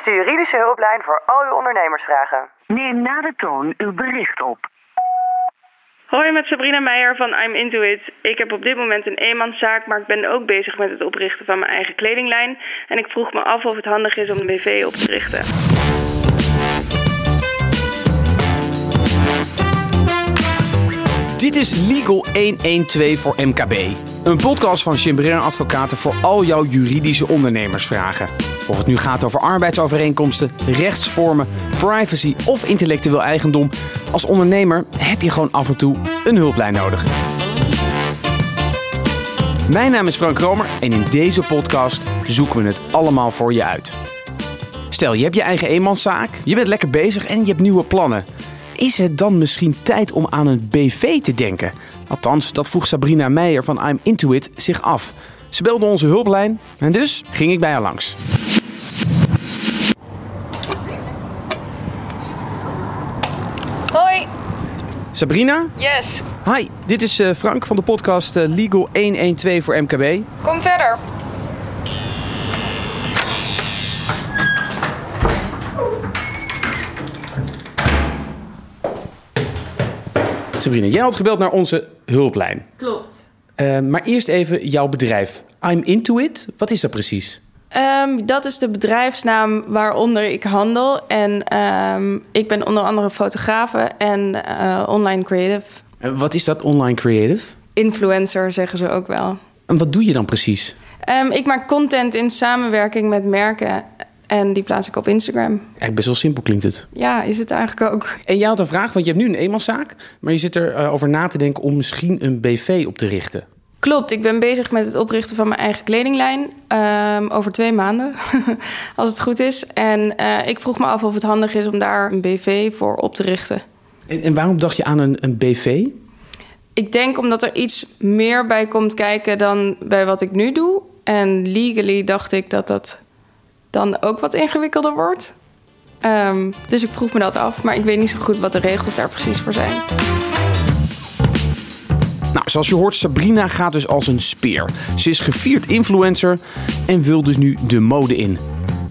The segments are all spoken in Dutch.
is de juridische hulplijn voor al uw ondernemersvragen. Neem na de toon uw bericht op. Hoi, met Sabrina Meijer van I'm Into It. Ik heb op dit moment een eenmanszaak, maar ik ben ook bezig met het oprichten van mijn eigen kledinglijn. En ik vroeg me af of het handig is om een BV op te richten. Dit is Legal 112 voor MKB. Een podcast van Chimbrer Advocaten voor al jouw juridische ondernemersvragen. Of het nu gaat over arbeidsovereenkomsten, rechtsvormen, privacy of intellectueel eigendom. Als ondernemer heb je gewoon af en toe een hulplijn nodig. Mijn naam is Frank Romer en in deze podcast zoeken we het allemaal voor je uit. Stel, je hebt je eigen eenmanszaak, je bent lekker bezig en je hebt nieuwe plannen. Is het dan misschien tijd om aan een BV te denken? Althans, dat vroeg Sabrina Meijer van I'm Into It zich af. Ze belde onze hulplijn en dus ging ik bij haar langs. Hoi, Sabrina? yes. Hi, dit is eh, Frank van de podcast eh, Legal 112 voor MKB. Kom verder. Sabrina, jij had gebeld naar onze hulplijn. Klopt. Eh, maar eerst even jouw bedrijf. I'm Into It. Wat is dat precies? Ehm, dat is de bedrijfsnaam waaronder ik handel. En ehm, ik ben onder andere fotografe en eh, online creative. Wat is dat online creative? Influencer zeggen ze ook wel. En wat doe je dan precies? Ehm, ik maak content in samenwerking met merken. En die plaats ik op Instagram. Eigenlijk best wel simpel klinkt het. Ja, is het eigenlijk ook. En jij had een vraag, want je hebt nu een eenmanszaak. Maar je zit erover over na te denken om misschien een BV op te richten. Klopt, ik ben bezig met het oprichten van mijn eigen kledinglijn. ehm, over twee maanden, als het goed is. En eh, ik vroeg me af of het handig is om daar een BV voor op te richten. En, en waarom dacht je aan een, een BV? Ik denk omdat er iets meer bij komt kijken dan bij wat ik nu doe. En legally dacht ik dat dat dan ook wat ingewikkelder wordt. Ehm, dus ik vroeg me dat af, maar ik weet niet zo goed wat de regels daar precies voor zijn. Nou, zoals je hoort, Sabrina gaat dus als een speer. Ze is gevierd influencer en wil dus nu de mode in.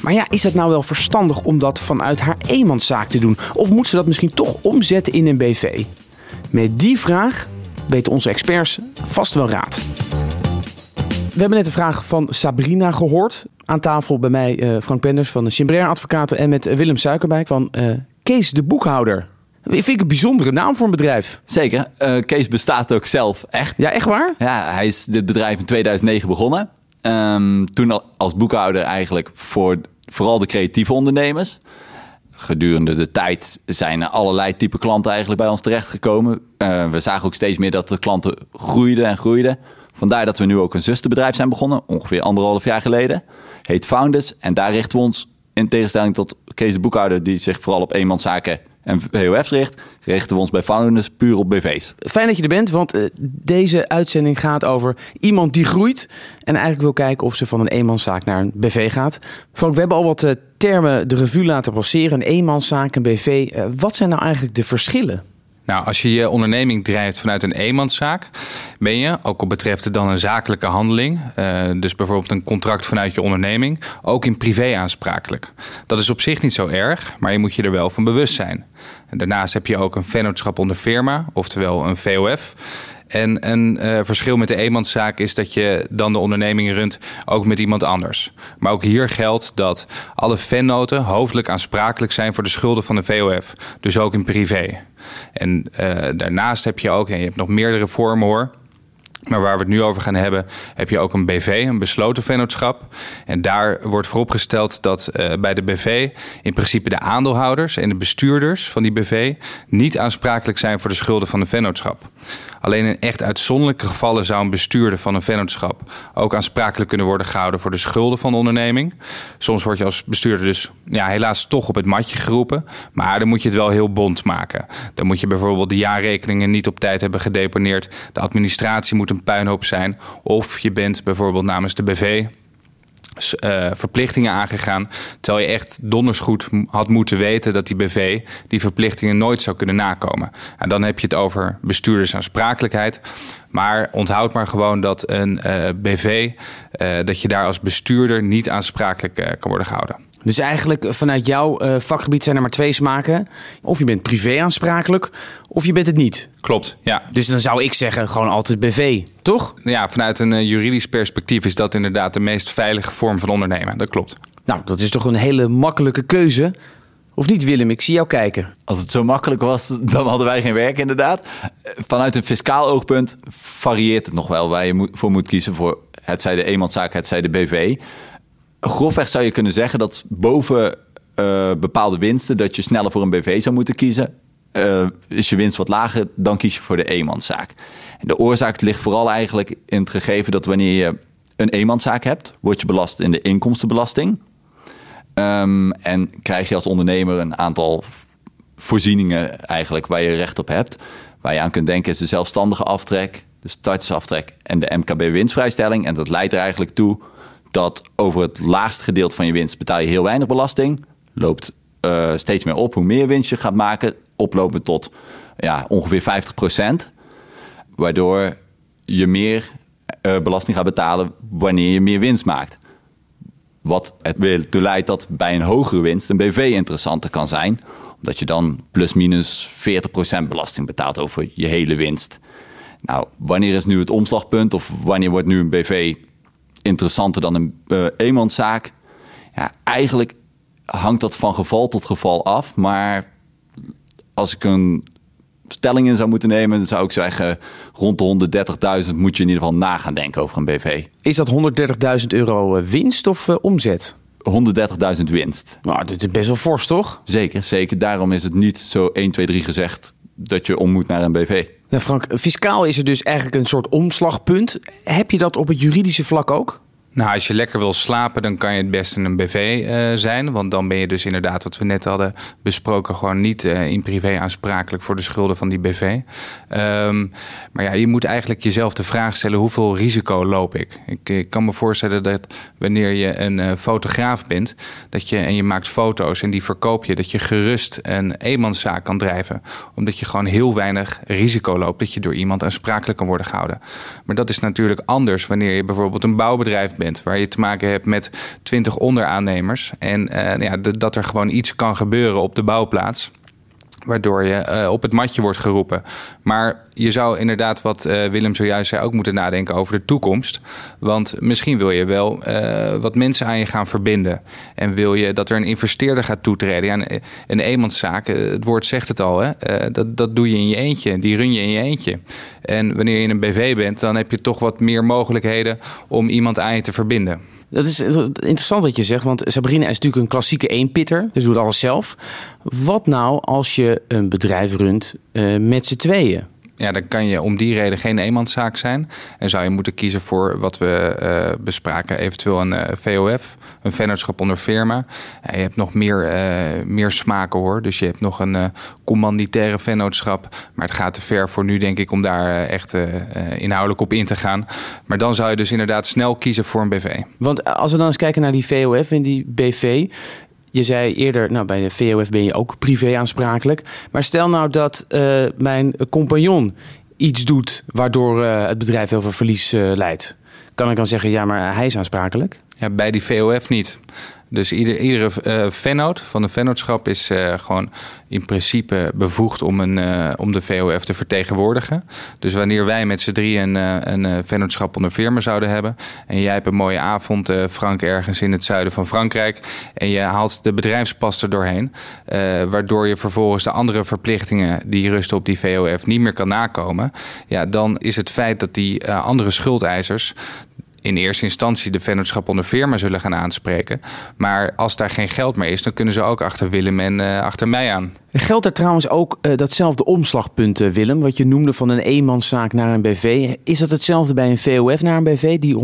Maar ja, is het nou wel verstandig om dat vanuit haar eenmanszaak te doen? Of moet ze dat misschien toch omzetten in een BV? Met die vraag weten onze experts vast wel raad. We hebben net de vraag van Sabrina gehoord. Aan tafel bij mij eh, Frank Penders van de Chimbrer Advocaten en met Willem Suikerbijk van eh, Kees de Boekhouder. Vind ik een bijzondere naam voor een bedrijf. Zeker. Eh, Kees bestaat ook zelf echt. Ja, echt waar? Ja, hij is dit bedrijf in 2009 begonnen. Ehm, toen al als boekhouder eigenlijk voor vooral de creatieve ondernemers. Gedurende de tijd zijn er allerlei type klanten eigenlijk bij ons terechtgekomen. Eh, we zagen ook steeds meer dat de klanten groeiden en groeiden. Vandaar dat we nu ook een zusterbedrijf zijn begonnen, ongeveer anderhalf jaar geleden. Heet Founders. En daar richten we ons, in tegenstelling tot Kees de Boekhouder, die zich vooral op eenmanszaken en VOF's richt, richten we ons bij Founders puur op BV's. Fijn dat je er bent, want eh, deze uitzending gaat over iemand die groeit. En eigenlijk wil kijken of ze van een eenmanszaak naar een BV gaat. Frank, we hebben al wat eh, termen de revue laten passeren. Een eenmanszaak, een BV. Eh, wat zijn nou eigenlijk de verschillen? Nou, als je je onderneming drijft vanuit een eenmanszaak, ben je, ook al betreft het dan een zakelijke handeling, eh, dus bijvoorbeeld een contract vanuit je onderneming, ook in privé aansprakelijk. Dat is op zich niet zo erg, maar je moet je er wel van bewust zijn. Daarnaast heb je ook een vennootschap onder firma, oftewel een VOF. En een eh, verschil met de eenmanszaak is dat je dan de onderneming runt ook met iemand anders. Maar ook hier geldt dat alle vennoten hoofdelijk aansprakelijk zijn voor de schulden van de VOF. Dus ook in privé. En eh, daarnaast heb je ook, en je hebt nog meerdere vormen hoor. Maar waar we het nu over gaan hebben, heb je ook een BV, een besloten vennootschap. En daar wordt vooropgesteld dat eh, bij de BV in principe de aandeelhouders en de bestuurders van die BV niet aansprakelijk zijn voor de schulden van een vennootschap. Alleen in echt uitzonderlijke gevallen zou een bestuurder van een vennootschap ook aansprakelijk kunnen worden gehouden voor de schulden van de onderneming. Soms word je als bestuurder dus ja, helaas toch op het matje geroepen, maar dan moet je het wel heel bond maken. Dan moet je bijvoorbeeld de jaarrekeningen niet op tijd hebben gedeponeerd, de administratie moet een puinhoop zijn, of je bent bijvoorbeeld namens de BV eh, verplichtingen aangegaan. Terwijl je echt donders goed had moeten weten dat die BV die verplichtingen nooit zou kunnen nakomen. En dan heb je het over bestuurdersaansprakelijkheid. Maar onthoud maar gewoon dat een eh, BV, eh, dat je daar als bestuurder niet aansprakelijk kan worden gehouden. Dus eigenlijk eh, vanuit jouw eh, vakgebied zijn er maar twee smaken. Of je bent privé aansprakelijk, of je bent het niet. Klopt, ja. Dus dan zou ik zeggen gewoon altijd BV, toch? Ja, vanuit een eh, juridisch perspectief is dat inderdaad de meest veilige vorm van ondernemen. Dat klopt. Nou, dat is toch een hele makkelijke keuze. Of niet, Willem? Ik zie jou kijken. Als het zo makkelijk was, dan hadden wij geen werk inderdaad. Vanuit een fiscaal oogpunt varieert het nog wel waar je moet- voor moet kiezen voor het zij de eenmanszaak, het zij de BV. Grofweg zou je kunnen zeggen dat boven eh, bepaalde winsten dat je sneller voor een BV zou moeten kiezen. Eh, is je winst wat lager, dan kies je voor de eenmanszaak. En de oorzaak ligt vooral eigenlijk in het gegeven dat wanneer je een eenmanszaak hebt, word je belast in de inkomstenbelasting. Ehm, en krijg je als ondernemer een aantal voorzieningen eigenlijk waar je recht op hebt. Waar je aan kunt denken is de zelfstandige aftrek, de startersaftrek en de MKB winstvrijstelling. En dat leidt er eigenlijk toe dat over het laagste gedeelte van je winst betaal je heel weinig belasting. Loopt eh, steeds meer op hoe meer winst je gaat maken. Oplopend tot ja, ongeveer 50% Waardoor je meer eh, belasting gaat betalen wanneer je meer winst maakt. Wat het leidt dat bij een hogere winst een BV interessanter kan zijn. Omdat je dan plus minus 40% belasting betaalt over je hele winst. Nou, wanneer is nu het omslagpunt of wanneer wordt nu een BV interessanter dan een eh, eenmanszaak? Ja, eigenlijk hangt dat van geval tot geval af. Maar als ik een stelling in zou moeten nemen, dan zou ik zeggen rond de 130.000 moet je in ieder geval na gaan denken over een BV. Is dat 130.000 euro eh, winst of eh, omzet? 130.000 winst. Nou, dit is best wel fors, toch? Zeker, zeker. Daarom is het niet zo 1, 2, 3 gezegd dat je om moet naar een BV. Ja, Frank, fiscaal is er dus eigenlijk een soort omslagpunt. Heb je dat op het juridische vlak ook? Nou, als je lekker wil slapen, dan kan je het best in een BV eh, zijn. Want dan ben je dus inderdaad, wat we net hadden besproken, gewoon niet eh, in privé aansprakelijk voor de schulden van die BV. Ehm, maar ja, je moet eigenlijk jezelf de vraag stellen: hoeveel risico loop ik? Ik, kan me voorstellen dat wanneer je een eh, fotograaf bent, dat je en je maakt foto's en die verkoop je, dat je gerust een eenmanszaak kan drijven. Omdat je gewoon heel weinig risico loopt dat je door iemand aansprakelijk kan worden gehouden. Maar dat is natuurlijk anders wanneer je bijvoorbeeld een bouwbedrijf waar je te maken hebt met 20 onderaannemers. En eh, ja, dat er gewoon iets kan gebeuren op de bouwplaats. Waardoor je eh, op het matje wordt geroepen. Maar je zou inderdaad, wat eh, Willem zojuist zei, ook moeten nadenken over de toekomst. Want misschien wil je wel eh, wat mensen aan je gaan verbinden. En wil je dat er een investeerder gaat toetreden. Ja, een, een eenmanszaak, het woord zegt het al, hè? dat, dat doe je in je eentje. Die run je in je eentje. En wanneer je in een BV bent, dan heb je toch wat meer mogelijkheden om iemand aan je te verbinden. Dat is interessant wat je zegt, want Sabrina is natuurlijk een klassieke eenpitter. Dus doet alles zelf. Wat nou als je een bedrijf runt eh, met z'n tweeën? Ja, dan kan je om die reden geen eenmanszaak zijn. En zou je moeten kiezen voor wat we eh, bespraken, eventueel een eh, VOF, een vennootschap onder firma. Je hebt nog meer, eh, meer smaken hoor. Dus je hebt nog een commanditaire vennootschap. Maar het gaat te ver voor nu, denk ik, om daar echt inhoudelijk op in te gaan. Maar dan zou je dus inderdaad snel kiezen voor een BV. Want als we dan eens kijken naar die VOF en die BV. Je zei eerder, nou, bij de VOF ben je ook privé aansprakelijk. Maar stel nou dat eh, mijn compagnon iets doet waardoor eh, het bedrijf heel veel verlies eh, leidt. Kan ik dan zeggen, ja, maar hij is aansprakelijk? Ja, bij die VOF niet. Dus ieder, iedere eh vennoot van een vennootschap is eh, gewoon in principe bevoegd om, een, eh, om de VOF te vertegenwoordigen. Dus wanneer wij met z'n drieën een, een vennootschap onder firma zouden hebben... en jij hebt een mooie avond, Frank, ergens in het zuiden van Frankrijk... en je haalt de bedrijfspas er doorheen... waardoor je vervolgens de andere verplichtingen die rusten op die VOF niet meer kan nakomen... ja, dan is het feit dat die andere schuldeisers in eerste instantie de vennootschap onder firma zullen gaan aanspreken. Maar als daar geen geld meer is, dan kunnen ze ook achter Willem en eh, achter mij aan. Geldt er trouwens ook eh, datzelfde omslagpunt, eh, Willem, wat je noemde van een eenmanszaak naar een BV? Is dat hetzelfde bij een VOF naar een BV, die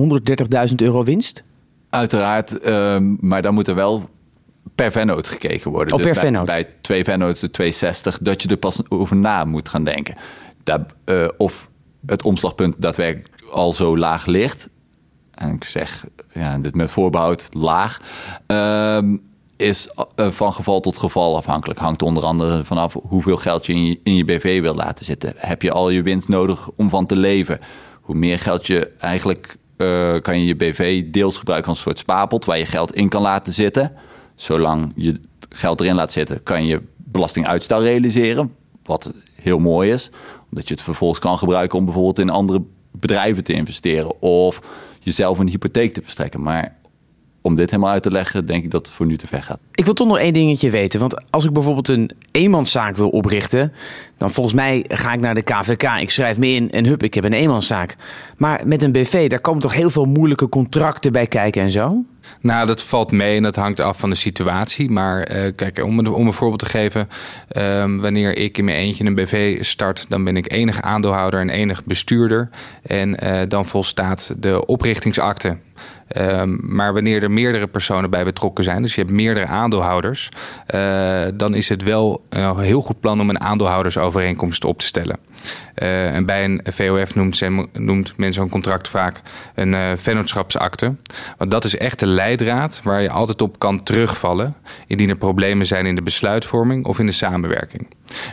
130.000 euro winst? Uiteraard, ehm, maar dan moet er wel per vennoot gekeken worden. Oh, per bij, vennoot. Bij twee vennoten, de 260, dat je er pas over na moet gaan denken. Daar, eh, of het omslagpunt daadwerkelijk al zo laag ligt. En ik zeg, ja, dit met voorbehoud laag. ehm, is eh, van geval tot geval afhankelijk. Hangt onder andere vanaf hoeveel geld je in, je BV wil laten zitten. Heb je al je winst nodig om van te leven? Hoe meer geld je eigenlijk eh, kan je je BV deels gebruiken als een soort spaarpot waar je geld in kan laten zitten. Zolang je geld erin laat zitten, kan je belastinguitstel realiseren. Wat heel mooi is. Omdat je het vervolgens kan gebruiken om bijvoorbeeld in andere bedrijven te investeren. Of jezelf een hypotheek te verstrekken. Maar om dit helemaal uit te leggen, denk ik dat het voor nu te ver gaat. Ik wil toch nog één dingetje weten. Want als ik bijvoorbeeld een eenmanszaak wil oprichten, dan volgens mij ga ik naar de KVK. Ik schrijf me in en hup, ik heb een eenmanszaak. Maar met een BV, daar komen toch heel veel moeilijke contracten bij kijken en zo? Nou, dat valt mee en dat hangt af van de situatie. Maar eh, kijk, om een, om een voorbeeld te geven. ehm, wanneer ik in mijn eentje een BV start, dan ben ik enig aandeelhouder en enig bestuurder. En eh, dan volstaat de oprichtingsakte. Ehm, maar wanneer er meerdere personen bij betrokken zijn, dus je hebt meerdere aandeelhouders, eh, dan is het wel een heel goed plan om een aandeelhoudersovereenkomst op te stellen. En bij een VOF noemt, noemt men zo'n contract vaak een vennootschapsakte. Want dat is echt de leidraad waar je altijd op kan terugvallen indien er problemen zijn in de besluitvorming of in de samenwerking.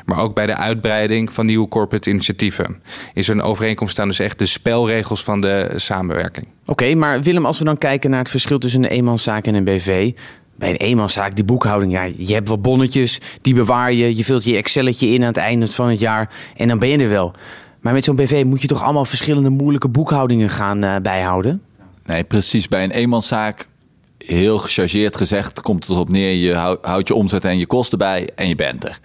Maar ook bij de uitbreiding van nieuwe corporate initiatieven is er een overeenkomst staan dus echt de spelregels van de samenwerking. Oké, maar Willem, als we dan kijken naar het verschil tussen een eenmanszaak en een BV. Bij een eenmanszaak, die boekhouding, ja, je hebt wat bonnetjes, die bewaar je. Je vult je Excelletje in aan het einde van het jaar en dan ben je er wel. Maar met zo'n BV moet je toch allemaal verschillende moeilijke boekhoudingen gaan eh, bijhouden? Nee, precies. Bij een eenmanszaak, heel gechargeerd gezegd, komt het erop neer. Je hou- houdt je omzet en je kosten bij en je bent er.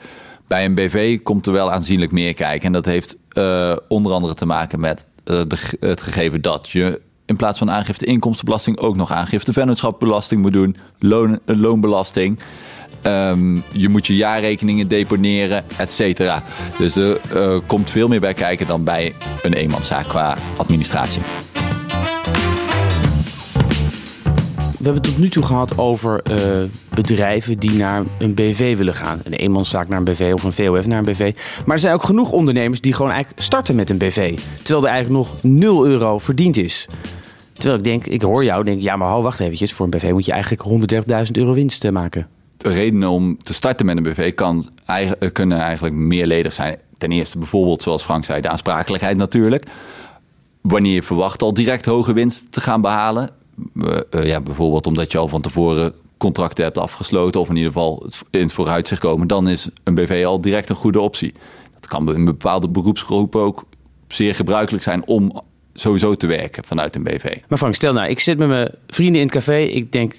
Bij een BV komt er wel aanzienlijk meer kijken. En dat heeft eh, onder andere te maken met eh, het gegeven dat je in plaats van aangifte inkomstenbelasting ook nog aangifte vennootschapbelasting moet doen, loon, eh, loonbelasting. Ehm, je moet je jaarrekeningen deponeren, et cetera. Dus er komt veel meer bij kijken dan bij een eenmanszaak qua administratie. Hebben het tot nu toe gehad over eh, bedrijven die naar een BV willen gaan. Een eenmanszaak naar een BV of een VOF naar een BV. Maar er zijn ook genoeg ondernemers die gewoon eigenlijk starten met een BV. Terwijl er eigenlijk nog 0 euro verdiend is. Terwijl ik denk, ik hoor jou, denk ja maar hou, wacht eventjes. Voor een BV moet je eigenlijk 130.000 euro winst eh, maken. de redenen om te starten met een BV kan, eigen- eh, kunnen eigenlijk meerledig zijn. Ten eerste bijvoorbeeld, zoals Frank zei, de aansprakelijkheid natuurlijk. Wanneer je verwacht al direct hoge winst te gaan behalen. Eh, ja, bijvoorbeeld omdat je al van tevoren contracten hebt afgesloten... of in ieder geval in het vooruitzicht komen... dan is een BV al direct een goede optie. Dat kan in bepaalde beroepsgroepen ook zeer gebruikelijk zijn... om sowieso te werken vanuit een BV. Maar Frank, stel nou, ik zit met mijn vrienden in het café. Ik denk,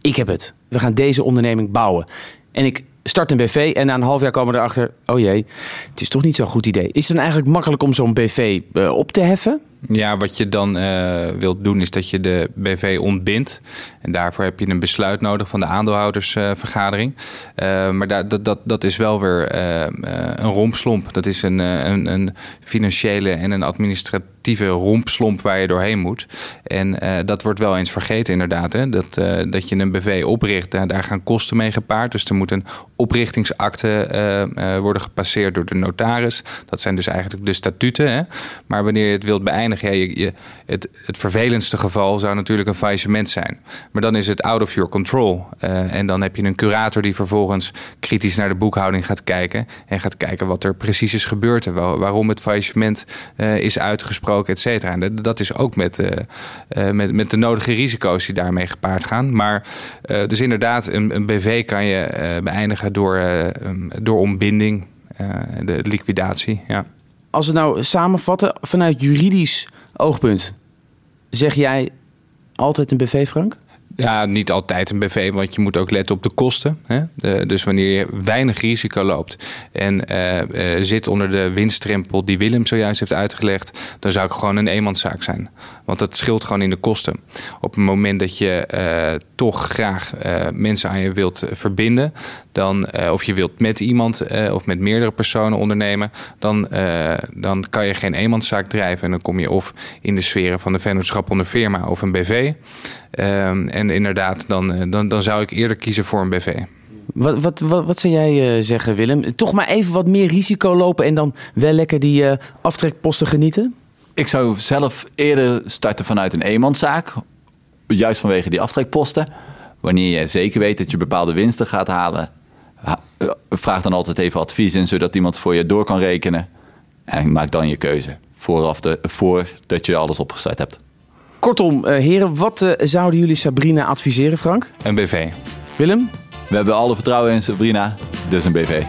ik heb het. We gaan deze onderneming bouwen. En ik start een BV en na een half jaar komen we erachter... oh jee, het is toch niet zo'n goed idee. Is het dan eigenlijk makkelijk om zo'n BV eh, op te heffen? Ja, wat je dan eh, wilt doen is dat je de BV ontbindt. En daarvoor heb je een besluit nodig van de aandeelhoudersvergadering. Eh, maar dat, dat, dat is wel weer eh, een rompslomp. Dat is een, een, een financiële en een administratieve rompslomp waar je doorheen moet. En dat wordt wel eens vergeten inderdaad. Hè? Dat, dat je een BV opricht, daar, gaan kosten mee gepaard. Dus er moet een oprichtingsakte worden gepasseerd door de notaris. Dat zijn dus eigenlijk de statuten. Hè? Maar wanneer je het wilt beëindigen, ja, je, het, het vervelendste geval zou natuurlijk een faillissement zijn. Maar dan is het out of your control. Eh, en dan heb je een curator die vervolgens kritisch naar de boekhouding gaat kijken. En gaat kijken wat er precies is gebeurd. En waarom het faillissement eh, is uitgesproken, et cetera. En dat, is ook met, eh, met, met de nodige risico's die daarmee gepaard gaan. Maar dus inderdaad, een, een BV kan je beëindigen door, door ontbinding, de liquidatie. Ja. Als we nou samenvatten vanuit juridisch oogpunt... zeg jij altijd een BV, Frank? Ja, niet altijd een BV, want je moet ook letten op de kosten. Hè? Dus wanneer je weinig risico loopt en eh, eh, zit onder de winststrempel die Willem zojuist heeft uitgelegd, dan zou ik gewoon een eenmanszaak zijn. Want dat scheelt gewoon in de kosten. Op het moment dat je eh, toch graag mensen aan je wilt verbinden, dan, of je wilt met iemand of met meerdere personen ondernemen, dan, dan kan je geen eenmanszaak drijven. En dan kom je of in de sferen van de vennootschap onder firma of een BV. Ehm, en inderdaad, dan, eh, dan, dan zou ik eerder kiezen voor een BV. Wat, wat, wat, wat zou jij eh, zeggen, Willem? Toch maar even wat meer risico lopen... en dan wel lekker die eh, aftrekposten genieten? Ik zou zelf eerder starten vanuit een eenmanszaak. Juist vanwege die aftrekposten. Wanneer je zeker weet dat je bepaalde winsten gaat halen. ha- Vraag dan altijd even advies in, zodat iemand voor je door kan rekenen. En maak dan je keuze. Vooraf de, voordat je alles opgestart hebt. Kortom, eh, heren, wat eh, zouden jullie Sabrina adviseren, Frank? Een BV. Willem, We hebben alle vertrouwen in Sabrina, dus een BV.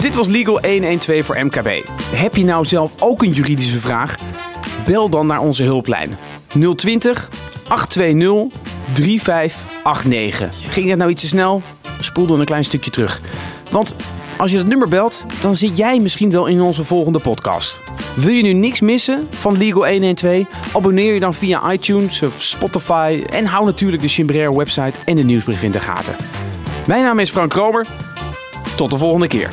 dit was Legal 112 voor MKB. Heb je nou zelf ook een juridische vraag? Bel dan naar onze hulplijn 020 820 3589. Ging dat nou iets te snel? Spoel dan een klein stukje terug. Want als je dat nummer belt, dan zit jij misschien wel in onze volgende podcast. Wil je nu niks missen van Legal 112? Abonneer je dan via iTunes of Spotify en hou natuurlijk de Chimbraire website en de nieuwsbrief in de gaten. Mijn naam is Frank Kromer. Tot de volgende keer.